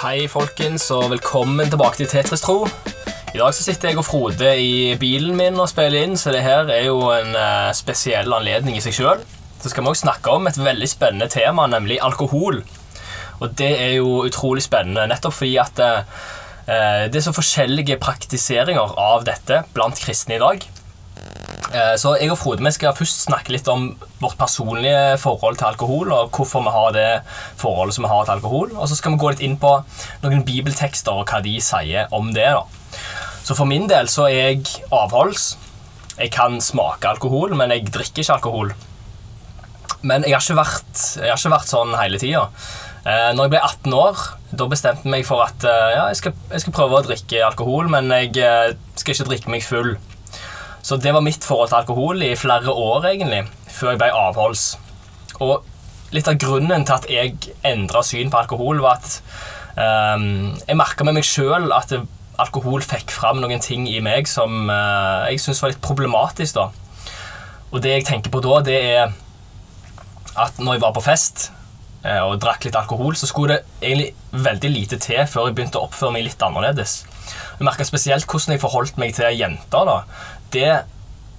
Hei, folkens, og velkommen tilbake til Tetris Tro. I dag så sitter jeg og Frode i bilen min og spiller inn, så det her er jo en eh, spesiell anledning i seg sjøl. Så skal vi også snakke om et veldig spennende tema, nemlig alkohol. Og det er jo utrolig spennende, nettopp fordi at eh, det er så forskjellige praktiseringer av dette blant kristne i dag. Eh, Så jeg og Frode vi skal først snakke litt om vårt personlige forhold til alkohol, og hvorfor vi har det forholdet som vi har til alkohol. Og så skal vi gå litt inn på noen bibeltekster og hva de sier om det. da. Så for min del så er jeg avholds. Jeg kan smake alkohol, men jeg drikker ikke alkohol. Men jeg har ikke vært, har ikke vært sånn hele tida. Eh, når jeg ble 18 år, da bestemte jeg meg for at eh, ja, jeg, skal, jeg skal prøve å drikke alkohol, men jeg skal ikke drikke meg full. Så det var mitt forhold til alkohol i flere år, egentlig, før jeg ble avholds. Og litt av grunnen til at jeg endra syn på alkohol, var at um, jeg merka med meg sjøl at alkohol fikk fram noen ting i meg som uh, jeg syntes var litt problematisk. da. Og det jeg tenker på da, det er at når jeg var på fest uh, og drakk litt alkohol, så skulle det egentlig veldig lite til før jeg begynte å oppføre meg litt annerledes. Jeg merka spesielt hvordan jeg forholdt meg til jenter. da. Det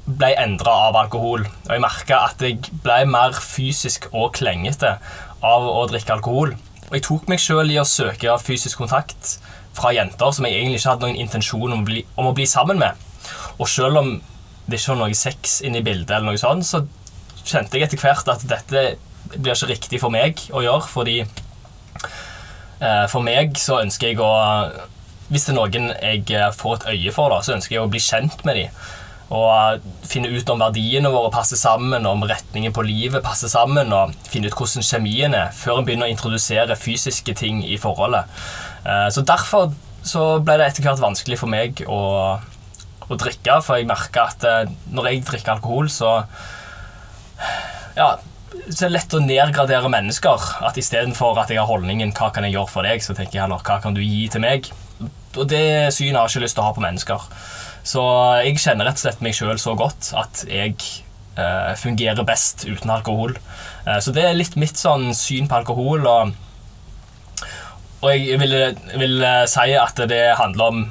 ble endra av alkohol. Og jeg merka at jeg ble mer fysisk og klengete av å drikke alkohol. Og jeg tok meg sjøl i å søke fysisk kontakt fra jenter som jeg egentlig ikke hadde noen intensjon om å bli, om å bli sammen med. Og selv om det ikke var noe sex inne i bildet, eller noe sånt, så kjente jeg etter hvert at dette blir ikke riktig for meg å gjøre, fordi eh, for meg så ønsker jeg å Hvis det er noen jeg eh, får et øye for, da, så ønsker jeg å bli kjent med dem. Og eh, finne ut om verdiene våre passer sammen, om retningen på livet passer sammen, og finne ut hvordan kjemien er, før en begynner å introdusere fysiske ting i forholdet. Eh, Så derfor så ble det etter hvert vanskelig for meg å, å drikke, for jeg merka at når jeg drikker alkohol, så ja, så er det lett å nedgradere mennesker. At Istedenfor at jeg har holdningen 'hva kan jeg gjøre for deg', så tenker jeg heller 'hva kan du gi til meg'? Og det synet har jeg ikke lyst til å ha på mennesker. Så jeg kjenner rett og slett meg sjøl så godt at jeg eh, fungerer best uten alkohol. Eh, så det er litt mitt sånn syn på alkohol. Og, og jeg vil, vil eh, si at det handler om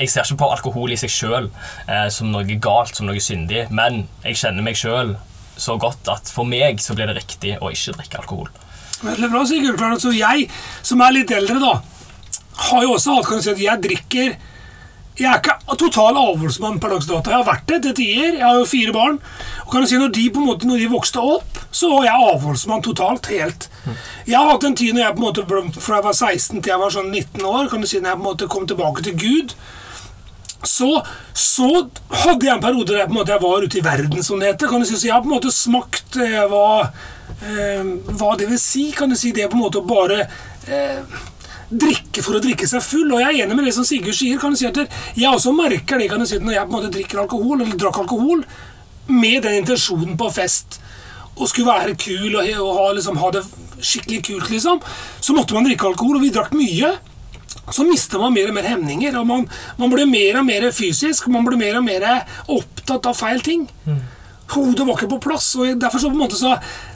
jeg ser ikke på alkohol i seg sjøl eh, som noe galt, som noe syndig, men jeg kjenner meg sjøl så godt at for meg så blir det riktig å ikke drikke alkohol. Veldig bra, Sigurd. Klart, Så jeg, som er litt eldre, da, har jo også hatt kan du si, at jeg drikker Jeg er ikke total avholdsmann per dags dato. Jeg har vært det til tider. Jeg har jo fire barn. Og kan du si, når de på en måte, når de vokste opp, så var jeg avholdsmann totalt. helt. Jeg har hatt en tid når jeg på en måte, fra jeg var 16 til jeg var sånn 19 år, kan du si, når jeg på en måte kom tilbake til Gud, så, så hadde jeg en periode der jeg, på en måte, jeg var ute i verden, som det heter. kan du si, Så jeg har på en måte smakt eh, hva, eh, hva det vil si. kan du si, Det på en måte å bare eh, drikke for å drikke seg full. Og jeg er enig med det som Sigurd sier. kan du si at Jeg også merker det kan du si, når jeg på en måte drikker alkohol, eller drakk alkohol, med den intensjonen på fest og skulle være kul og, og ha, liksom, ha det skikkelig kult, liksom, så måtte man drikke alkohol, og vi drakk mye. Så mister man mer og mer hemninger, og man, man blir mer og mer fysisk. Man blir mer og mer opptatt av feil ting. Hodet var ikke på plass. og derfor så på en måte så,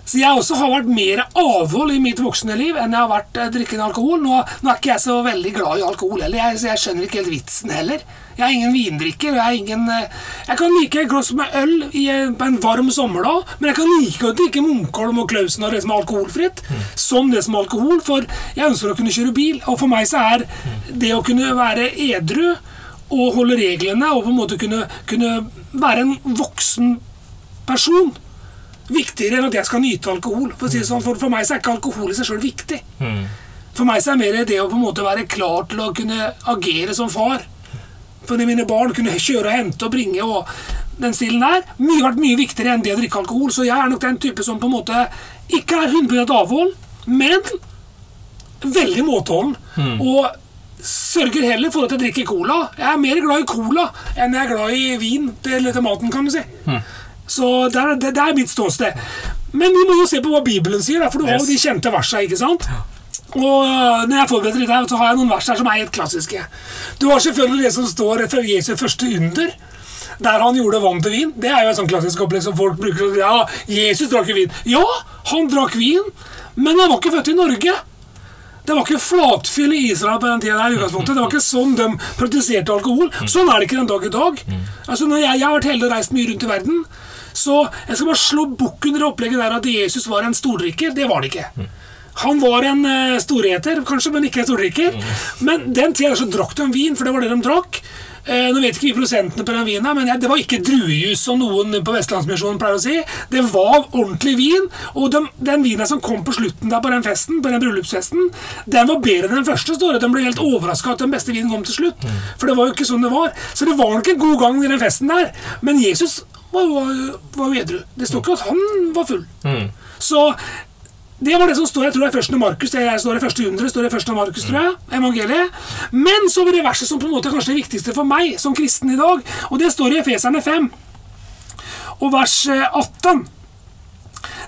så Jeg også har vært mer avhold i mitt voksne liv enn jeg har vært eh, drikkende alkohol. Nå, nå er ikke jeg så veldig glad i alkohol heller, jeg, så jeg skjønner ikke helt vitsen heller. Jeg er ingen vindrikker. Jeg, er ingen, eh, jeg kan like et glass med øl i, eh, på en varm sommerdag, men jeg kan like å drikke Munkholm og Klausen og det som er alkoholfritt, som det som er alkohol, for jeg ønsker å kunne kjøre bil. Og for meg så er det å kunne være edru og holde reglene og på en måte kunne, kunne være en voksen person viktigere enn at jeg skal nyte alkohol. For, si sånn, for, for meg så er ikke alkohol i seg sjøl viktig. For meg så er mer det å på en måte være klar til å kunne agere som far. For mine barn kunne kjøre og hente og bringe og den stilen der. Mye vært mye viktigere enn det å drikke alkohol. Så jeg er nok den type som på en måte ikke er 100 avhold, men veldig måteholden. Og sørger heller for at jeg drikker cola. Jeg er mer glad i cola enn jeg er glad i vin til, til maten, kan du si. Så det er, det, det er mitt ståsted. Men vi må jo se på hva Bibelen sier, da, for du har jo de kjente versene, ikke sant? Og øh, når jeg forbereder her, så har jeg noen vers her som er helt klassiske. Du har selvfølgelig det som står etter Jesu første under. Der han gjorde vann til vin. Det er jo et sånn klassisk opplegg som folk bruker. Ja, Jesus drakk vin. Ja, han drakk vin, men han var ikke født i Norge. Det var ikke flatfyll i Israel på den tida der. utgangspunktet. Det var ikke sånn de praktiserte alkohol. Sånn er det ikke den dag i dag. Altså, når jeg, jeg har vært heldig og reist mye rundt i verden, så jeg skal bare slå bukk under opplegget der at Jesus var en stordrikker. Det var han ikke. Han var en uh, storheter, kanskje, men ikke en stordrikker. Men den tida så drakk de vin, for det var det de drakk. Eh, nå vet ikke vi prosentene på den vinen, men det var ikke druejus, som noen på Vestlandsmisjonen pleier å si. Det var ordentlig vin, og den, den vinen som kom på slutten der på den festen, på den bryllupsfesten, den var bedre enn den første. står det. De ble helt overraska at den beste vinen kom til slutt. For det var jo ikke sånn det var. Så det var nok en god gang i den festen der. Men Jesus var, var, var jo edru. Det står ikke at han var full. Så det var det som står jeg tror det er første Markus, det står i første hundre, står i første Markus, tror jeg, evangeliet. Men så var det verset som på en måte er kanskje det viktigste for meg som kristen i dag, og det står i Efeserne 5, og vers eh, 18.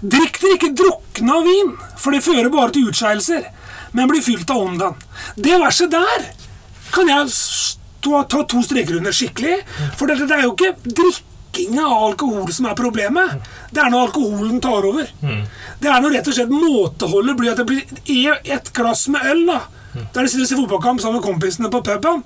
Drikk dere ikke drukne av vin, for det fører bare til utskeielser, men blir fylt av ånden. Det verset der kan jeg stå, ta to streker under skikkelig, for det, det er jo ikke drikking av alkohol som er problemet. Det er når alkoholen tar over. Det er når rett og slett måteholdet blir at det blir ett glass med øl. da Der de sitter og ser fotballkamp sammen med kompisene på puben.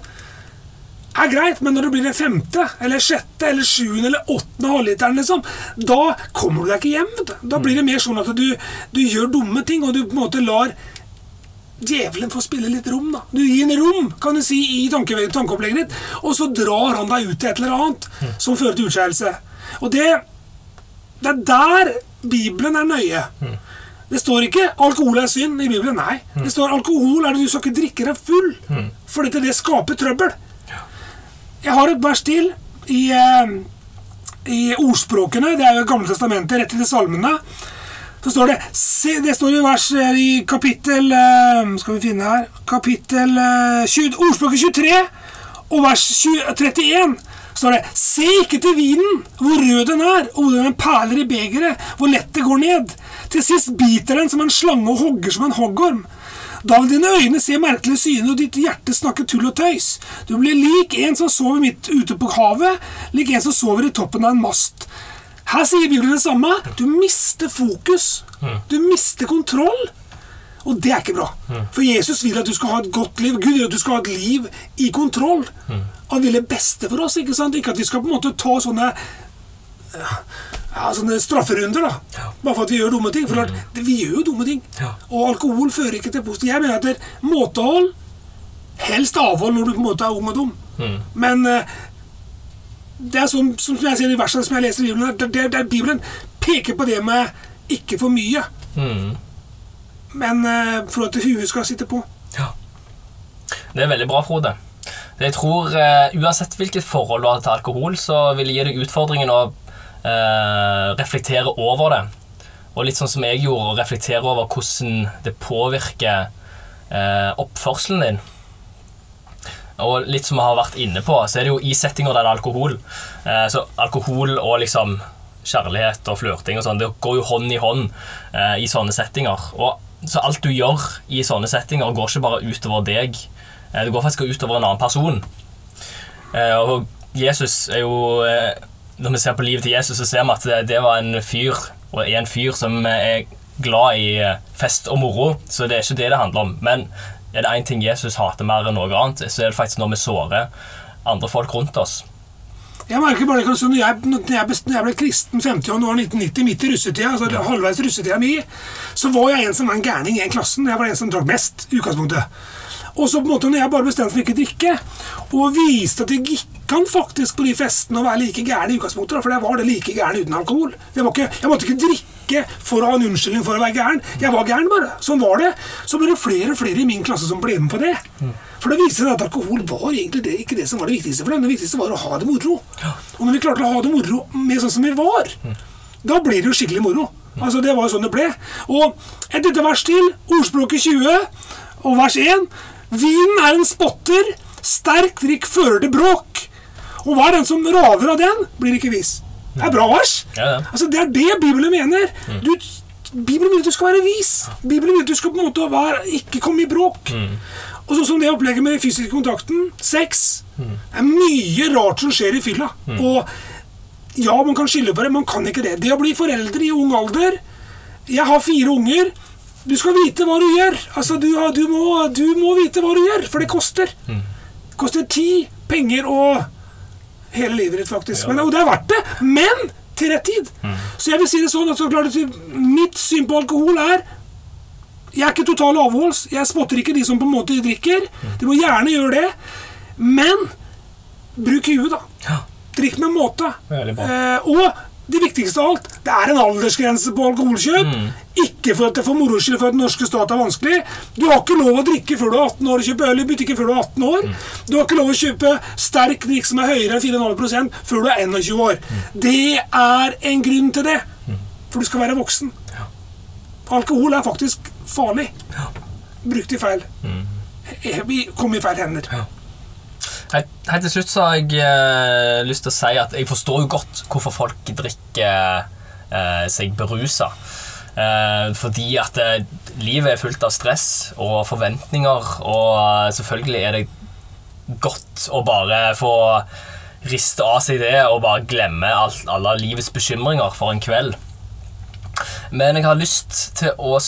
Er greit, men når det blir den femte, eller sjette, eller sjuende eller åttende halvliteren, liksom, da kommer du deg ikke hjem. Da blir det mer sånn at du, du gjør dumme ting, og du på en måte lar djevelen få spille litt rom. da. Du gir en rom kan du si, i tankeopplegget ditt, og så drar han deg ut til et eller annet som fører til utskeielse. Og det, det er der Bibelen er nøye. Det står ikke 'alkohol er synd' i Bibelen. Nei. Det står 'alkohol er det du skal ikke drikke deg full', for dette det skaper trøbbel. Jeg har et vers til i, eh, i ordspråkene. Det er jo Gamle testamentet, rett til salmene. Så står det se, Det står i vers eh, i kapittel eh, Skal vi finne her Kapittel eh, 20, Ordspråket 23 og vers 20, 31 står det Se ikke til vinen, hvor rød den er, og hvor den perler i begeret, hvor lett det går ned. Til sist biter den som en slange og hogger som en hoggorm. Da vil dine øyne se merkelige syner, og ditt hjerte snakke tull og tøys. Du blir lik en som sover midt ute på havet, lik en som sover i toppen av en mast. Her sier Bibelen det samme. Du mister fokus. Du mister kontroll. Og det er ikke bra. For Jesus vil at du skal ha et godt liv. Gud vil at du skal ha et liv i kontroll. Han vil det beste for oss. Ikke sant? Ikke at vi skal på en måte ta sånne ja, sånne strafferunder, da. Bare for at vi gjør dumme ting. For klart, vi gjør jo dumme ting. Ja. Og alkohol fører ikke til positivt. Jeg mener at det er måtehold Helst avhold når du på en måte er ung og dum. Men eh, det er sånn, som jeg sier i versene som jeg leser i Bibelen, der, der, der Bibelen peker på det med ikke for mye. Mm. Men eh, for at huet skal sitte på. Ja. Det er veldig bra, Frode. Jeg tror uh, Uansett hvilket forhold du har til alkohol, så vil det gi deg utfordringen å uh, reflektere over det. Og litt sånn som jeg gjorde, å reflektere over hvordan det påvirker uh, oppførselen din. Og litt som vi har vært inne på, så er det jo i settinger der det er alkohol. Så alkohol og liksom kjærlighet og flørting og sånn, det går jo hånd i hånd i sånne settinger. Og så alt du gjør i sånne settinger, går ikke bare utover deg. Eh, det går faktisk utover en annen person. Eh, og Jesus er jo eh, Når vi ser på livet til Jesus, så ser vi at det, det var en fyr, og er en fyr som er glad i fest og moro, så det er ikke det det handler om. Men er det én ting Jesus hater mer enn noe annet, så er det faktisk når vi sårer andre folk rundt oss. Jeg merker bare det, når jeg, når jeg, når jeg ble kristen 50. januar 1990, midt i russetida, altså halvveis russetida mi, så var jeg en som var en gærning i en klassen. Jeg var en som drakk mest, i utgangspunktet. Og så på en måte når jeg bare bestemte for ikke å drikke, og viste at det gikk an faktisk på de festene å være like gæren i utgangspunktet, for jeg var det like gæren uten alkohol. Jeg, var ikke, jeg måtte ikke drikke for å ha en unnskyldning for å være gæren. Jeg var gæren bare. Sånn var det. Så ble det flere og flere i min klasse som ble med på det. For det viste seg at alkohol var egentlig det, ikke det som var det viktigste for dem. Det viktigste var å ha det moro. Og når vi klarte å ha det moro med sånn som vi var, da blir det jo skikkelig moro. Altså Det var jo sånn det ble. Og et lite vers til. Ordspråket 20 og vers 1. Vinen er en spotter, sterk drikk fører til bråk. Og hva er den som raver av den, blir ikke vis. Det er bra vers. Ja, ja. Altså Det er det Bibelen mener. Du, Bibelen vil at du skal være vis. Bibelen vil at du skal på en måte være, ikke komme i bråk. Og sånn som det opplegget med den fysiske kontakten, sex Det er mye rart som skjer i fylla. Og ja, man kan skylde på det, man kan ikke det. Det å bli foreldre i ung alder Jeg har fire unger. Du skal vite hva du gjør. Altså, du, du, må, du må vite hva du gjør, for det koster. Mm. Det koster tid, penger og hele livet ditt, faktisk. Ja. Men, og det er verdt det. Men til rett tid. Mm. Så jeg vil si det sånn at så klart mitt syn på alkohol er Jeg er ikke total avholds. Jeg spotter ikke de som på en måte drikker. Mm. De må gjerne gjøre det. Men bruk huet, da. Ja. Drikk med måte. Eh, og det viktigste av alt, det er en aldersgrense på alkoholkjøp. Mm. Ikke for at det for moro skyld for at den norske stat er vanskelig. Du har ikke lov å drikke før du er 18 år kjøpe øl i butikken før du er 18 år. Mm. Du har ikke lov å kjøpe sterk drikk som er høyere enn 4,5% før du er 21 år. Mm. Det er en grunn til det. For du skal være voksen. Alkohol er faktisk farlig. Brukt i feil. Eh, Vi kom i feil hender. Helt til slutt så har jeg uh, lyst til å si at jeg forstår jo godt hvorfor folk drikker uh, seg berusa. Eh, fordi at eh, livet er fullt av stress og forventninger, og eh, selvfølgelig er det godt å bare få riste av seg det og bare glemme alt, alle livets bekymringer for en kveld. Men jeg har lyst til å,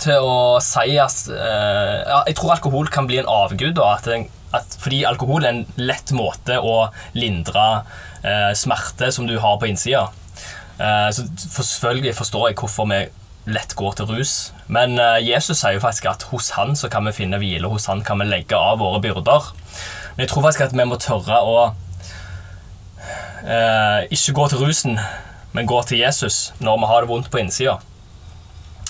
til å si at eh, ja, Jeg tror alkohol kan bli en avgud. Da, at, at, fordi alkohol er en lett måte å lindre eh, smerte som du har på innsida. Eh, så selvfølgelig forstår jeg hvorfor vi lett går til rus. Men eh, Jesus sier jo faktisk at hos han så kan vi finne hvile, hos han kan vi legge av våre byrder. Men jeg tror faktisk at vi må tørre å eh, ikke gå til rusen, men gå til Jesus når vi har det vondt på innsida.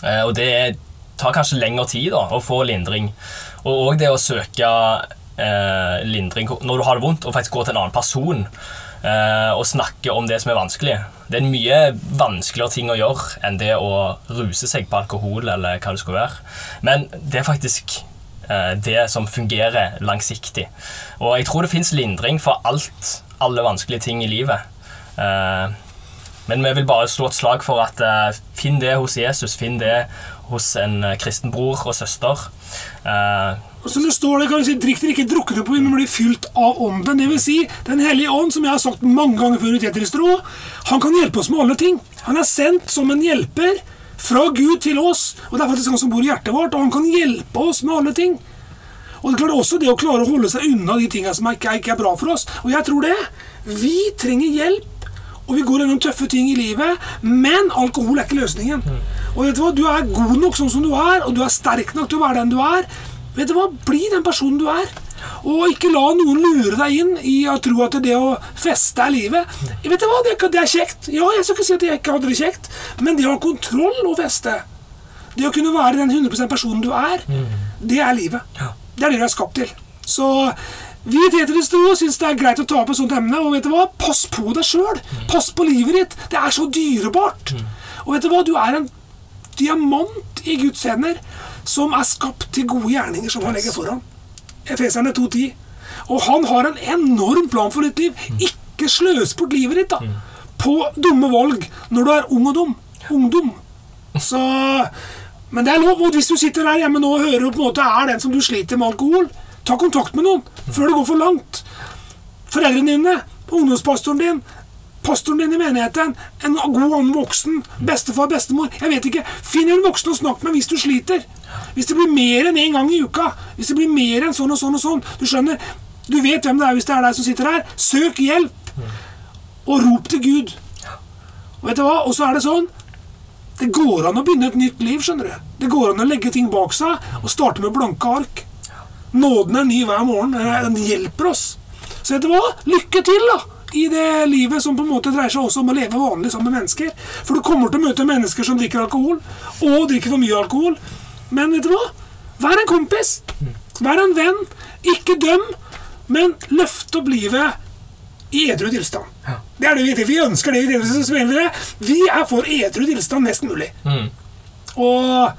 Eh, og det tar kanskje lengre tid da, å få lindring. Og òg det å søke eh, lindring når du har det vondt, og faktisk gå til en annen person og snakke om det som er vanskelig. Det er en mye vanskeligere ting å gjøre enn det å ruse seg på alkohol eller hva det skulle være. Men det er faktisk eh, det som fungerer langsiktig. Og jeg tror det fins lindring for alt, alle vanskelige ting i livet. Eh, men vi vil bare slå et slag for at eh, finn det hos Jesus, finn det hos en eh, kristen bror og søster. Eh, Og som det står der, kan si, Drikk dere ikke drukket på, men blir fylt av ånden. Det vil si, Den hellige ånd, som jeg har sagt mange ganger før i Tetris-tro, han kan hjelpe oss med alle ting. Han er sendt som en hjelper fra Gud til oss, og det er faktisk han som bor i hjertet vårt, og han kan hjelpe oss med alle ting. Og det klarer også det å klare å holde seg unna de tingene som ikke ikke er bra for oss. Og jeg tror det. Vi trenger hjelp, og vi går gjennom tøffe ting i livet, men alkohol er ikke løsningen. Og vet du hva, du er god nok sånn som du er, og du er sterk nok til å være den du er. Vet du hva, Bli den personen du er. Og ikke la noen lure deg inn i å tro at det å feste er livet. Vet du hva, Det er, er kjekt. Ja, jeg skal ikke si at jeg ikke hadde det kjekt, men det å ha kontroll og feste det å kunne være den 100% personen du er, det er livet. Det er det du er skapt til. Så vi i Tetris Tro syns det er greit å ta opp et sånt emne. Og vet du hva? Pass på deg sjøl. Pass på livet ditt. Det er så dyrebart. Og vet du hva? Du er en diamant i Guds hender som er skapt til gode gjerninger som han legger foran. Efeserne 2.10. Og han har en enorm plan for ditt liv. Ikke sløs bort livet ditt da på dumme valg når du er ung og dum. Ungdom. Så Men det er lov. Og hvis du sitter der hjemme nå og hører på en måte er den som du sliter med alkohol, ta kontakt med noen før det går for langt. Foreldrene dine, ungdomspastoren din, pastoren din i menigheten, en god annen voksen, bestefar, bestemor Jeg vet ikke. Finn en voksen å snakke med hvis du sliter. Hvis det blir mer enn én en gang i uka, hvis det blir mer enn sånn og sånn og sånn Du skjønner, du vet hvem det er hvis det er deg som sitter her. Søk hjelp, og rop til Gud. Og vet du hva? Og så er det sånn Det går an å begynne et nytt liv. skjønner du Det går an å legge ting bak seg og starte med blanke ark. Nåden er ny hver morgen. Den hjelper oss. Så vet du hva? Lykke til da i det livet som på en måte dreier seg også om å leve vanlig sammen med mennesker. For du kommer til å møte mennesker som drikker alkohol, og drikker for mye alkohol. Men vet du hva? Vær en kompis. Vær en venn. Ikke døm, men løft opp livet i edru tilstand. Det er det vi, vi ønsker det i Tetris spillere. Vi er for edru tilstand mest mulig. mm. Og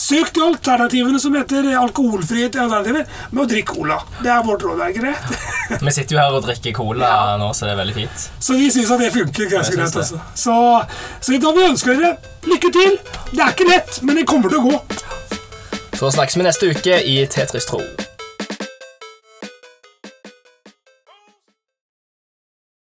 søk de alternativene som heter alkoholfrihet alternativer, med å drikke cola. Det er vårt råd, er ikke det? Vi sitter jo her og drikker cola nå, så det er veldig fint. Så vi syns at det funker ganske greit. Altså. Så, så da vi ønsker dere lykke til. Det er ikke lett, men det kommer til å gå. Så snakkes vi neste uke i Tetris Tro.